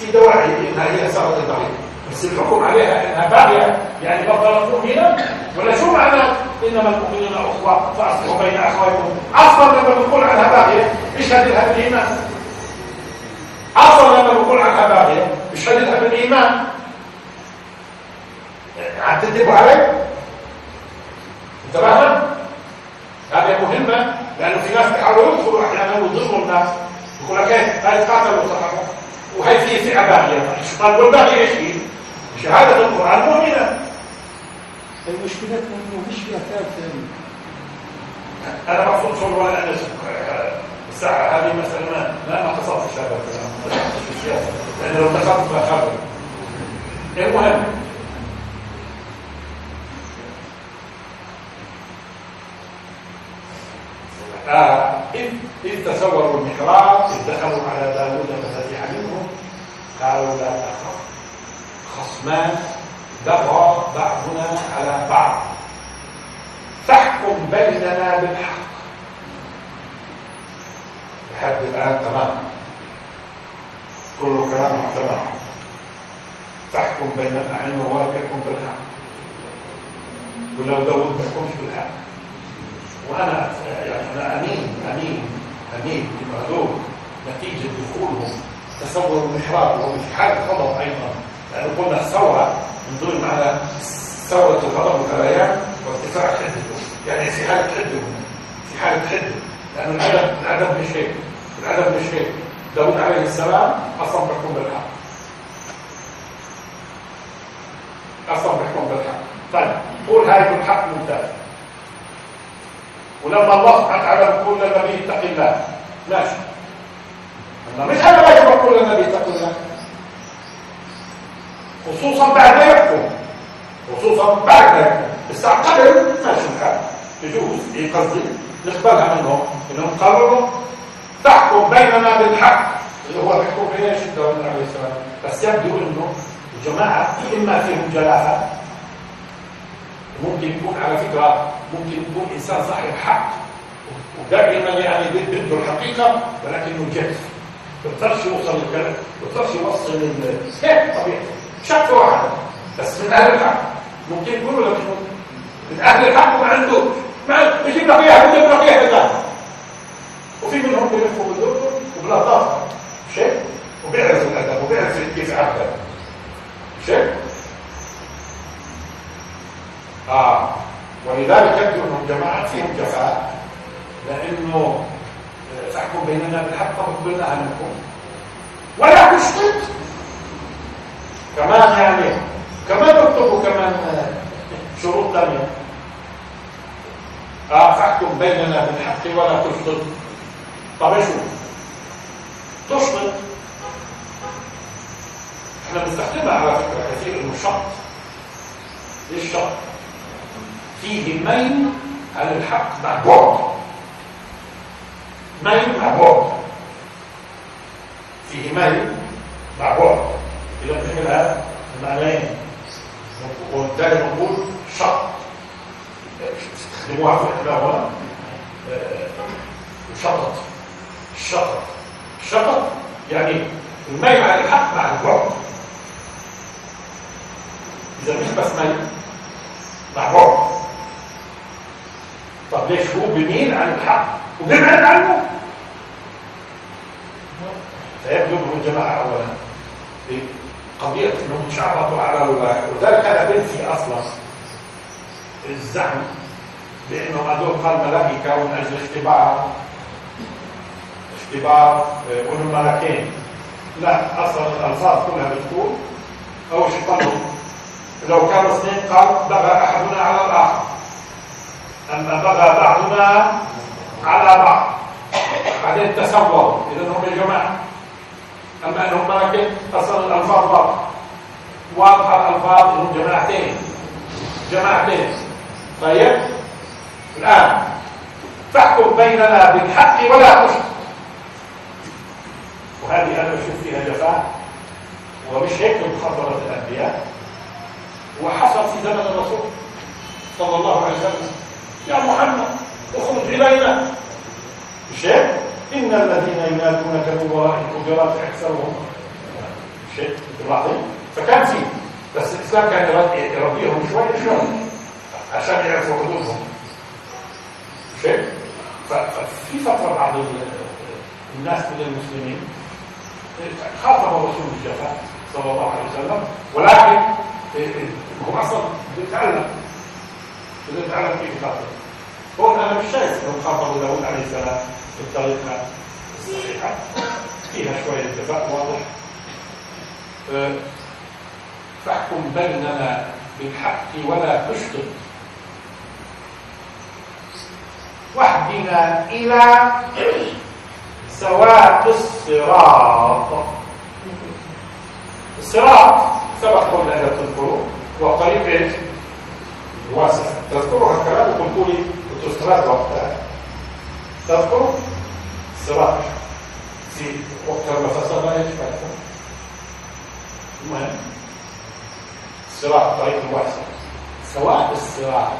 في دواعي إنها هي صارت الباغيه بس الحكم عليها إنها باغيه يعني بطلت مؤمنه ولا شو معنى إنما المؤمنون أخوة فاصلحوا بين أخواتكم. أصلا لما بنقول عنها باغيه اشهد لها بالايمان أصلا لما بنقول عنها باغيه اشهد لها بالايمان عم تكذبوا علي؟ انت فاهم هذه مهمة لأنه في ناس بيحاولوا يدخلوا أحيانا ويضروا الناس. يقول لك إيه؟ هاي قاتلوا وهي في فئة باغيه الشيطان والباغي إيش؟ هي؟ شهادة القرآن مؤمنة. المشكلة إنه مش فيها ثالثة أنا مقصود شغل أنا الساعة هذه مثلا ما لا ما هذا الكلام في السياسة لأن لو دخلت بخرب المهم. آه إذ, إذ تصوروا المحراب إذ دخلوا على داوود ففتح منهم قالوا لا تخف خصمان بغى بعضنا على بعض. فاحكم بيننا بالحق. لحد الآن تمام. كل كلام تمام فاحكم بيننا عن مواقعكم بالحق. ولو داود ما يحكمش بالحق. وأنا يعني أنا أمين أمين أمين. بمهدور نتيجة دخولهم. تصور المحراب وهو في أيضا. لأنه قلنا الثوره من ضمن معنى ثورة الغضب والغليان وارتفاع حدته يعني في حاله حده في حاله حده لأن الادب الادب مش هيك الادب مش هيك داود عليه السلام أصلا بيحكم بالحق. أصلا بيحكم بالحق. طيب قول هاي بالحق ممتاز. ولما الله سبحانه وتعالى يقول للنبي اتق الله. ماشي. مش أنا باجي بقول للنبي اتق الله. خصوصا بعد ما يحكم. خصوصا بعد ما يحكم. بس قبل ماشي الحال يجوز إيه قصدي نقبلها منهم إنهم قرروا تحكم بيننا بالحق. اللي هو بيحكم بايش داود عليه السلام. بس يبدو إنه الجماعة إما فيهم جلافه ممكن يكون على فكرة ممكن يكون إنسان صاحب حق ودائما يعني بده الحقيقة ولكنه جاف بيقدرش يوصل للكلام بيقدرش يوصل لل شك واحد بس من أهل الحق. ممكن يكون ولا مش ممكن من أهل الحق وما عنده ما لك إياها بيجيب لك إياها بالله وفي منهم بيلفوا بالدور وباللطافة مش هيك وبيعرفوا الأدب وبيعرفوا كيف يعبر مش هيك آه. ولذلك يبدو أنهم جماعة فيهم جفاء. لأنه تحكم بيننا بالحق فقبلناها منكم ولا تشتت كمان يعني كمان اكتبوا كمان شروط ثانية. آه فاحكم بيننا بالحق ولا تشتت طب إيش تشتت إحنا بنستخدمها على فكرة كثير إنه شط شط فيه ميل على الحق مع بعد ميل مع بعد فيه ميل مع بعد إذا بنعملها المعنيين. وبالتالي نقول شط استخدموها في الإحلام وشطط الشطط الشطط يعني الميل على الحق مع البعد. إذا مش بس ميل مع بعد طب ليش هو بيميل عن الحق؟ وبيبعد عنه؟ فيبدو أنه الجماعه اولا. في قضيه انهم شعبطوا على وذلك أنا بنفي أصلا الزعم بأنه هذول قال ملائكة ومن أجل اختبار اختبار وانهم ملكين لا أصلا الألفاظ كلها بتقول اول شيء لو كانوا اثنين قال بغى أحدنا على الآخر. أما بغى بعضنا على بعض. بعدين تسوروا اذا هم الجماعه أما أنهم ملكين أصلا الالفاظ واضحه واضحة الالفاظ انهم جماعتين. جماعتين. طيب؟ الآن تحكم بيننا بالحق ولا تشرك. وهذه أنا بشوف فيها جفاء. ومش هيك مخبرة الأنبياء. وحصل في زمن الرسول صلى الله عليه وسلم. يا محمد اخرج إلينا. مش هيك؟ ان الذين ينادونك من وراء الحجرات اكثرهم مش هيك العظيم فكان في بس الإسلام كان يربيهم شوي شوي عشان يعرفوا حدودهم. شيء؟ ففي فترة بعض الناس من المسلمين خاطب الرسول الجفاء صلى الله عليه وسلم ولكن هو أصلا بيتعلم. بيتعلم كيف يخاطب هو أنا مش شايف انه خاطبوا داوود عليه السلام. بالطريقة الصحيحه فيها شوية جفاء واضح. فاحكم بيننا بالحق ولا تشطط واهدنا إلى سواء الصراط. الصراط سبق قبل أن تذكروا إيش؟ واسع. تذكروا هالكلام وقلتوا لي الصراط وقتها. تذكروا الصراط في وقت المفصل إيش المهم الصراط طريق واسع سواء الصراط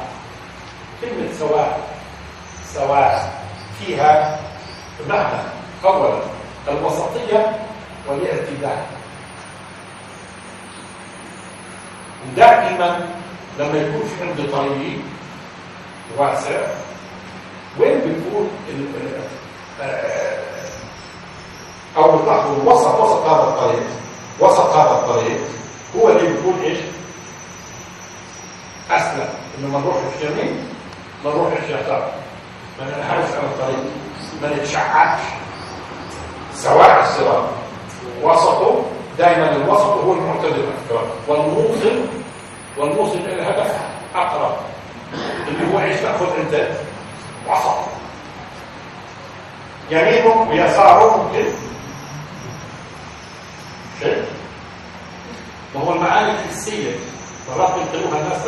كلمة سواء سواء فيها معنى أولا الوسطية والاعتدال دائما لما يكون في عندي طريق واسع وين بيكون آه، أو بتلاحظوا وسط وسط هذا الطريق. وسط هذا الطريق هو اللي بيكون إيش؟ أسلم. إنه ما نروح اليمين ما نروح اليسار ما ننحرفش على الطريق. ما نتشعبش سواء الصراط. وسطه دائما الوسط هو المعتدل والموصل والموصل إلى الهدف أقرب. اللي هو إيش تأخذ أنت؟ وسط يمينه ويساره ممكن شيء. ما هو المعاني الحسية. مرات بينقلوها الناس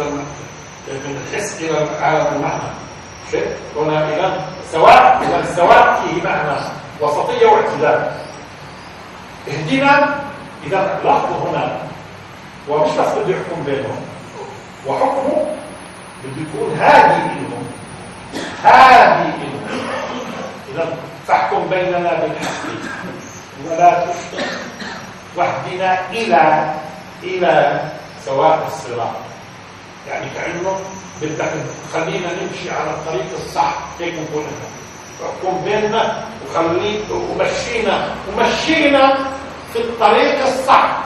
من الحس إلى عالم المعنى. شيء. هنا اذا سواء اذا السواء فيه معنى وسطية واعتدال. اهدنا. إذا لاحظوا هنا. ومش بس بده يحكم بينهم. وحكمه بده يكون هادي لهم لهم إذا فاحكم بيننا بالحق. ولا تشطط واهدنا إلى إلى سواء الصراط. يعني كأنه بدك تخلينا نمشي على الطريق الصح. هيك نقول احكم بيننا وخليك ومشينا. ومشينا في الطريق الصح.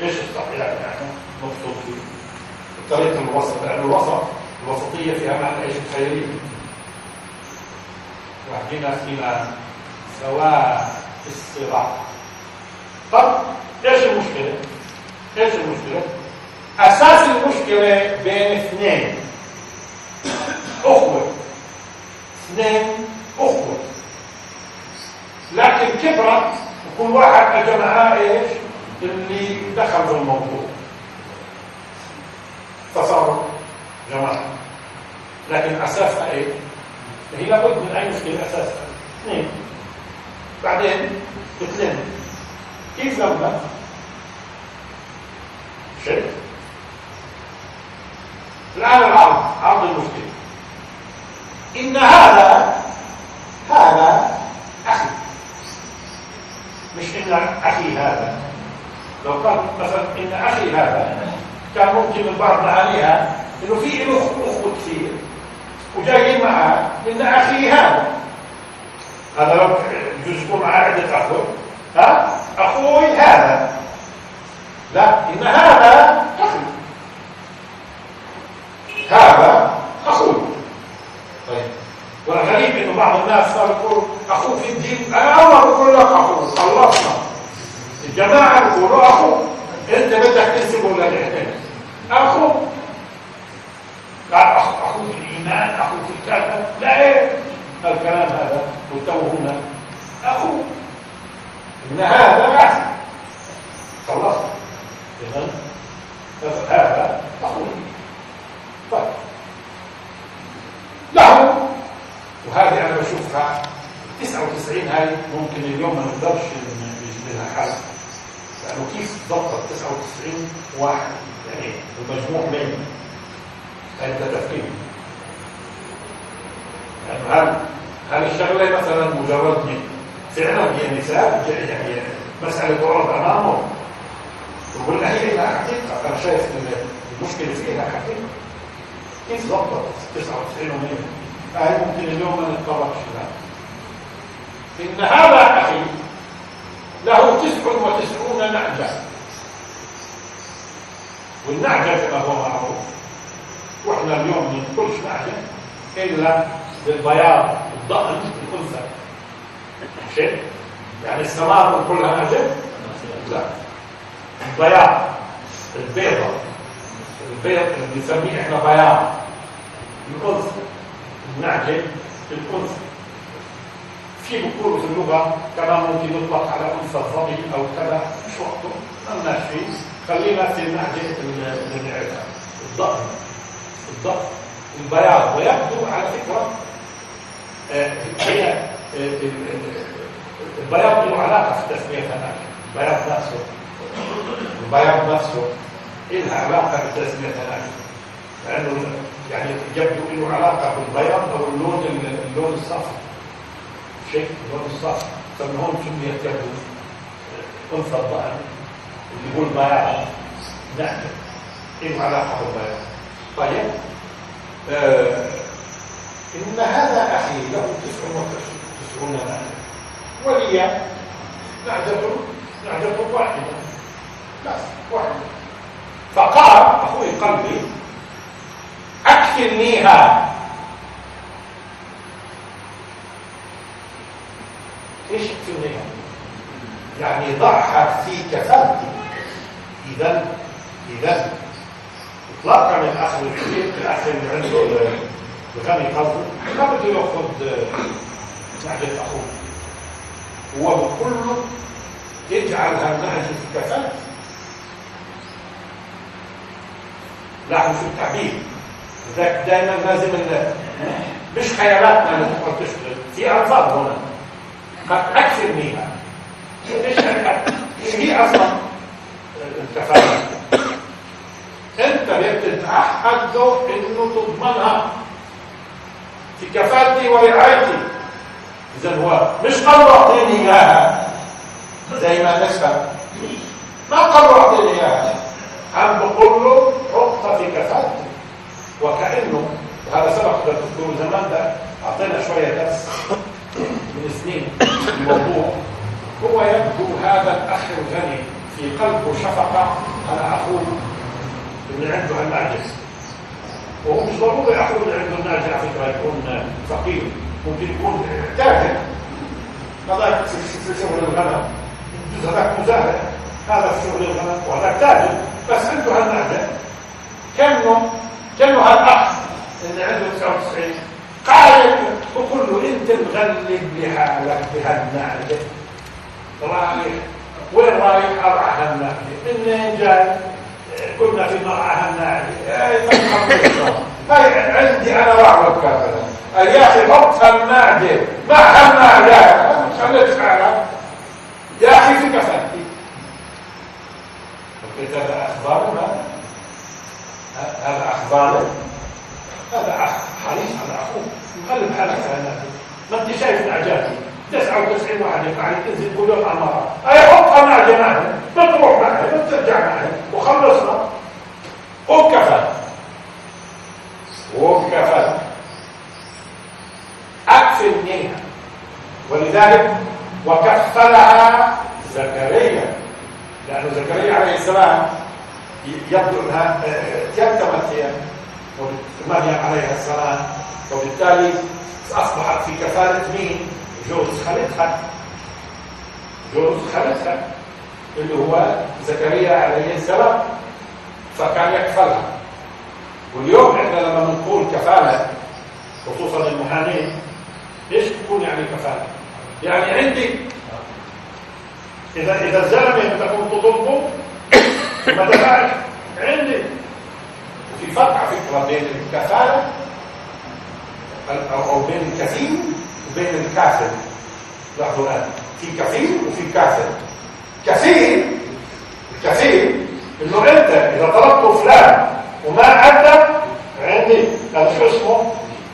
إيش الصح؟ يعني مقصود فيه. الطريق الوسط. لأن الوسط. الوسطيه فيها معنى إيش الخيرية. واهدنا فيما سواء الصراط طب إيش المشكلة؟ إيش المشكلة؟ أساس المشكلة بين اثنين. أخوة. اثنين أخوة. لكن كبرت وكل واحد معاه إيش؟ اللي دخل في الموضوع فصاروا جماعة لكن اساسها إيه؟ هي لابد من أي مشكلة اساسها اثنين. بعدين اثنين. كيف لما؟ شيء الآن العرض عرض المشكلة. إن هذا هذا أخي. مش إن أخي هذا. لو قال مثلا إن أخي هذا كان ممكن البعض معانيها إنه في له أخوة كثير. وجايين معاه إن أخي هذا. هذا يكون معاه عدة أخوة. ها؟ أخوي هذا. لا إن هذا أخي. هذا أخوه طيب. والغريب إنه بعض الناس صار يقول أخوه في الدين. أنا أول بقول لك أخوه. خلصنا الجماعة بيقولوا أخوه. أنت بدك تنسبه أخوه. لا الإيمان أخوه في الكلام لا إيه؟ الكلام هذا والتو هنا. أخوه إن هذا أخي خلصنا إذن هذا أخوه طيب. له. وهذه أنا بشوفها 99 هاي ممكن اليوم ما نقدرش نجيب حل لأنه كيف ضبطت 99 واحد؟ يعني المجموع بين أنت تفكير هل هل الشغلة مثلا مجرد فعلا هي نساء؟ يعني مسألة تعرض أمامه. وقلنا هي لها حقيقة. أنا شايف المشكلة فيها حقيقة. كيف ضبطت؟ 99 و100 هاي ممكن اليوم ما نتطرقش لها. إن هذا أخي له 99 نعجة. والنعجة كما هو معروف وإحنا اليوم ما نقولش نعجة إلا بالبياض الضأن الانثى شيء؟ يعني السماء كلها نعجه لا. البياض البيضة البيض اللي بنسميه إحنا بياض. الانثى النعجه الانثى في بيقولوا في اللغة كمان ممكن يطلق على أنثى الظبي أو كذا مش وقته. ما لناش فيه خلينا في النعجه اللي نعرفها الضأن الضأن البياض. ويبدو على فكرة آه، هي آه، البياض له علاقة في تسميتها نعجه البياض نفسه. البياض نفسه لها علاقة بتسميتها نعجه لأنه يعني يبدو له علاقة بالبياض أو اللون اللون الصفر. شيء اللون الصفر. فمن هون سميت يبدو أنثى الظهر. اللي هو البياض نعجه له علاقة بالبياض. طيب. آه إن هذا أخي له تسع وتسعون نعجة ولي نعجة نعجة واحدة. بس واحدة. فقال أخوي قلبي أكفلنيها إيش اكفلنيها؟ يعني ضعها في كفالتي إذا إذا. اطلاقا الاخ الكبير الاخ اللي عنده الغني قصده ما بده يأخذ نعجة أخوه. هو بقول له اجعل هالنعجة في كفالتي لاحظوا شو التعبير. لذلك دائما لازم مش خيالاتنا اللي تقعد تشتغل في الفاظ هنا. قد أكثر منها. إيش هي أصلا الكفاله أنت بتتعهد له إنه تضمنها. في كفالتي ورعايتي اذا هو مش قال اعطيني إياها. زي ما نسبه ما قال اعطيني إياها. عم بقول له حطها في كفالتي وكأنه هذا سبق تذكروا زمان ده أعطينا شوية درس من سنين الموضوع. هو يبدو هذا الأخ الغني في قلبه شفقة. على اخوه اللي عنده الناجز وهو مش ضروري اخوه اللي عنده الناجز على فكره يكون فقير. ممكن يكون تاجر هذاك في شغل الغنم. هذاك مزارع هذا في شغل الغنم وهذاك تاجر. بس عنده هالناجز كانه كانه هالأخ اللي عنده 99 قال وقل له إنت مغلب لحالك بهالنعجه رايح. وين رايح؟ ارعى هالنعجه منين جاي؟ كنا في مرعى هالنعجه هاي عندي أنا واحد كذا يا أخي حط هالنعجه مع هالنعجه خليت حالك يا أخي في كفايتي هذا أخبار ما هذا أخبار هذا حريص على أخوه. مقلب حالك على ما أنت شايف العجاتي 99 واحد معي تنزل كل يوم على المرأة. أي حطها مع جماعة ما تروح معها ما ترجع معها وخلصنا. وكفى وكفى اكفل منها. ولذلك وكفلها زكريا. لأن زكريا عليه السلام يبدو أنها تيتمت هي مريم عليها السلام. وبالتالي أصبحت في كفالة مين؟ جوز خالتها جوز خالتها اللي هو زكريا عليه السلام. فكان يكفلها. واليوم إحنا لما بنقول كفالة خصوصا المحامين إيش بتكون يعني كفالة؟ يعني عندي اذا إذا الزلمة انت كنت تطلبه ما دفعش عندي. وفي فرق على فكرة بين الكفالة أو بين الكفيل وبين الكافر. لاحظوا الآن. في كفيل وفي كافر. كفيل الكفيل انه انت اذا طلبت فلان وما ادى عندي. هذا شو اسمه؟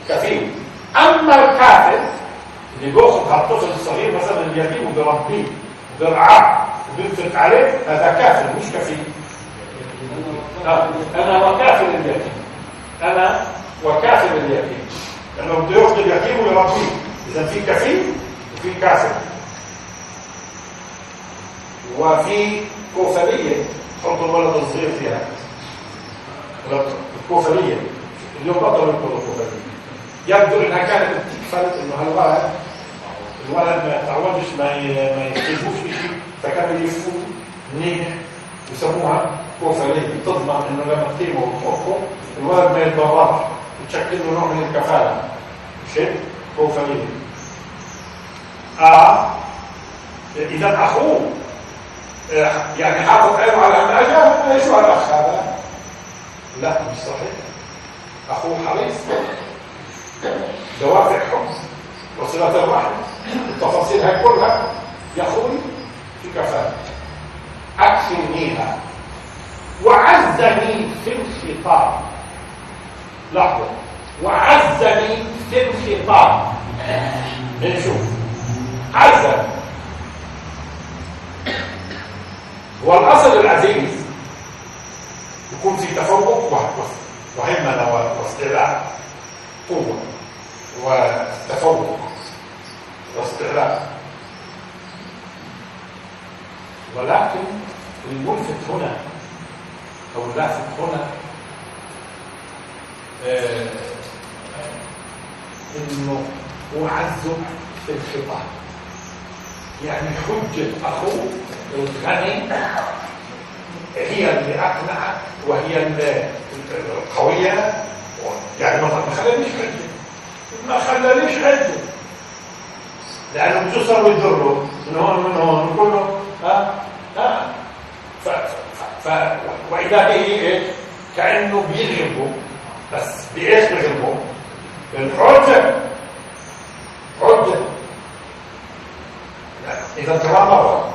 كفيل. أما الكافر اللي بيأخذ هالطفل الصغير مثلا اليتيم وبيربيه وبيرعاه وبينفق عليه هذا كافر مش كفيل. أنا وكافل اليتيم أنا وكافل اليتيم لأنه بده يأخذ اليتيم ويربيه. اذا في كفيل وفي كافل وفي كوفليه حط الولد الصغير فيها. الكوفليه اليوم بطلوا يكونوا كوفليه يبدو إنها كانت بتكفل إنه هالولد الولد ما يتعودش ما ما يكتشفوش شيء فكانوا يلفوا منيح يسموها كوفليه تضمن إنه لما تقيمه وتحطه الولد ما يتضررش تشكل له نوع من الكفالة. شيء كوفليه آه إذا أخوه آه، يعني حاطط عينه على النجاه شو هالاخ هذا؟ لا مش صحيح. أخوه حريص. دوافع حب وصلة الرحم. التفاصيل هاي كلها. يا أخوي في كفاءة. أكفنيها. وعزني في الخطاب. لحظة. وعزني في الخطاب. نشوف عزني والاصل العزيز. يكون في تفوق و- وهيمنه و- واستعلاء قوة وتفوق واستعلاء. ولكن الملفت هنا أو اللافت هنا آه، إنه اعزك في الخطاب. يعني حجة أخوه الغني. هي اللي أقنعت وهي القوية يعني ما خلانيش حجة. ما خلانيش حجة. لأنه بتصر ويضره من هون من هون وكله ها؟ ها؟ ف ف وإذا به إيه؟ كأنه بيغلبه بس بإيش بيغلبه؟ بالحجة حجة. إذا كمان مرة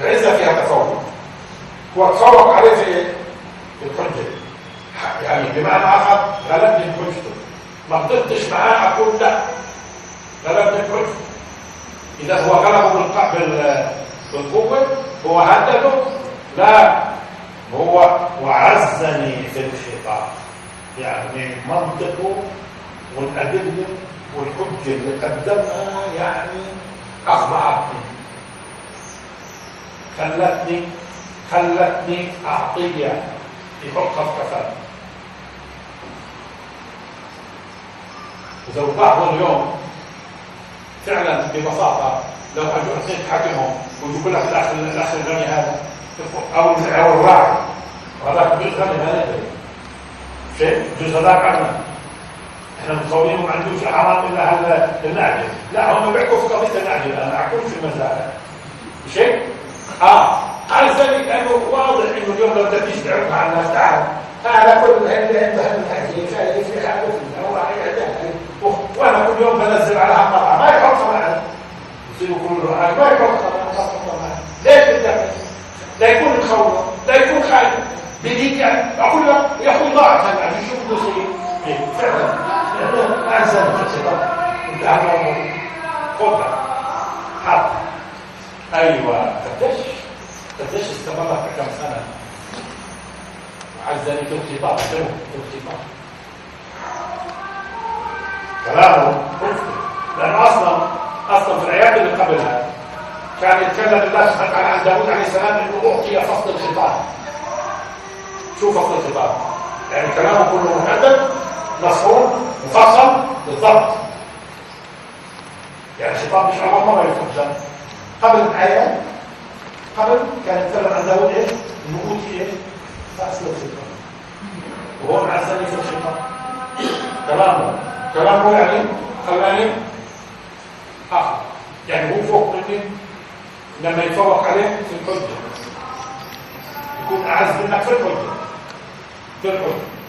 العزة فيها تفوق. هو تفوق عليه في إيه؟ في الحجة. يعني بمعنى آخر غلبني بحجته ما قدرتش معاه أقول لا. غلبني بحجته إذا هو غلبه بالق- بال- بالقوة هو هدده. لا هو وعزني في الخطاب. يعني منطقه والأدلة والحجة اللي قدمها يعني أخضعتني خلتني خلتني أعطية في كفاءة إذا بعض اليوم فعلا ببساطة لو أجوا أثنين حاكمهم ويجيبوا لك الأخ الأخ الغني هذا أو أو الراعي وهذاك بيت غني ما ندري. شيء؟ جزء هذاك عنا إحنا متصورين ما عندوش حرام الا النعجه لا هم بيحكوا في قضيه النعجه أنا احكمش في المزارع شيء آه على ذلك لأنه واضح انه اليوم لو بدك تعرف على الناس تعال هذا كل اللي انت هالحكي شايف في حاجة هو وأنا كل يوم بنزل على هالقطعه ما يحطها معي يصيروا معي ما معي ليش بدك لا يكون مخوف لا يكون خايف بديك يعني أقول له يا أخوي ضاعت هلا عم يشوف بصير إيه، فعلا أحسن. الخطاب انت عم خذها حط أيوه قديش قديش استمرت كم سنه وعزني في الخطاب الخطاب كلامه. مفتي لأنه أصلا أصلا في الايات اللي قبلها كان يتكلم الله سبحانه عن داود عليه السلام إنه أعطي فصل الخطاب. شو فصل الخطاب؟ يعني كلامه كله محدد مفهوم؟ مفصل؟ بالضبط. يعني الخطاب مش اول مرة يفصل قبل الآية قبل كان يتكلم عن داود إيش؟ اوتي إيش؟ فصل الخطاب وهو معزني في الخطاب كلامه كلامه يعني خلاني اخر يعني هو فوق مني لما يتفوق عليه في الحجة. يكون أعز منك في الحجة. في الحجة.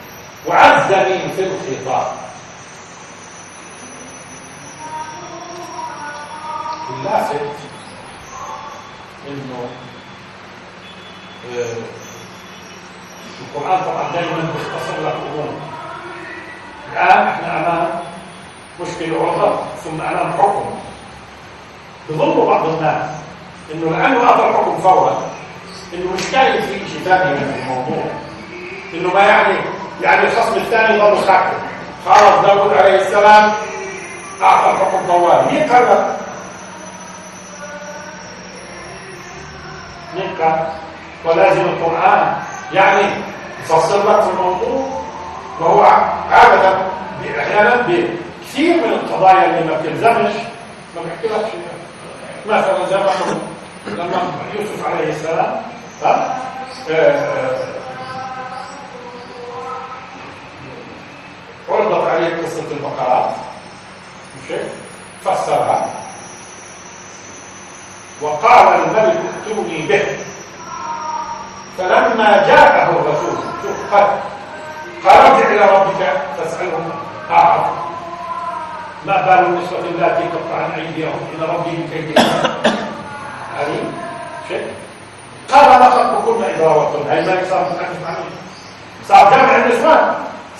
وعزني في الخطاب. اللافت إنه آه، القرآن طبعا دائما بيختصر لك أمور. الآن إحنا أمام مشكلة عرضه ثم أمام حكم. بظن بعض الناس إنه لأنه اعطى الحكم فورا. إنه مش كان في شيء ثاني من الموضوع. إنه ما يعني يعني الخصم الثاني ظل ساكت خلاص داود عليه السلام أعطى الحكم طوال مين قرر؟ مين قال؟ ولازم القرآن. يعني يفسر لك في الموضوع وهو عادة أحيانا بكثير من القضايا اللي ما بتلزمش ما بحكي لك مثلا زي ما لما يوسف عليه السلام ها؟ عرضت عليه قصة البقرات مش فسرها. وقال الملك ائتوني به. فلما جاءه الرسول شوف قال قال ارجع إلى ربك فاساله اعرف ما بال النسوة اللاتي تقطعن أيديهم؟ ان ربي بكيدهن عليم قال ما خطبكن اذا راوتن هاي ما صار متحدث عنه صار جامع النسوان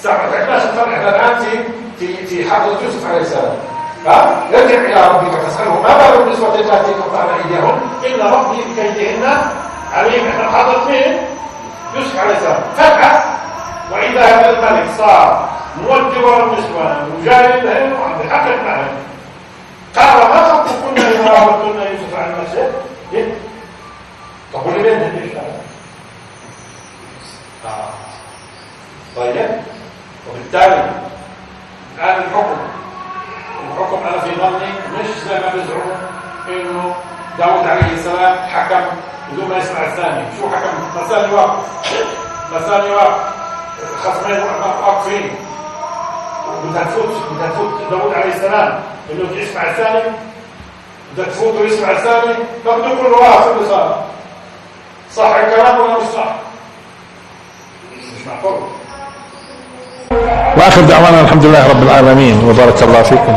تعرفناش إحنا الآن في في في حضرة يوسف عليه السلام. ها؟ ارجع إلى ربك فاساله ما بال النسوة اللاتي تقطعن ايديهم ان ربي بكيدهن عليم إحنا حضرت مين؟ يوسف عليه السلام. فجأة وإذا هذا الملك صار موجه النسوان وجاهل وعم بحقق معهم قال ما خطبكن إذا راودتن يوسف عن نفسه؟ إيه؟ طب ولمن ليش. طيب. وبالتالي الآن الحكم الحكم أنا في ظني مش زي ما بيزعموا إنه داود عليه السلام حكم بدون ما يسمع الثاني. شو حكم؟ مثاني واقف مثاني واقف خصمين واقفين. بدها تفوت بدها تفوت داود عليه السلام. إنه يسمع الثاني بدها تفوت ويسمع الثاني. فبده يكون واقف اللي صار؟ صح الكلام ولا مش صح؟ مش معقول. وآخر دعوانا الحمد لله رب العالمين وبارك الله فيكم.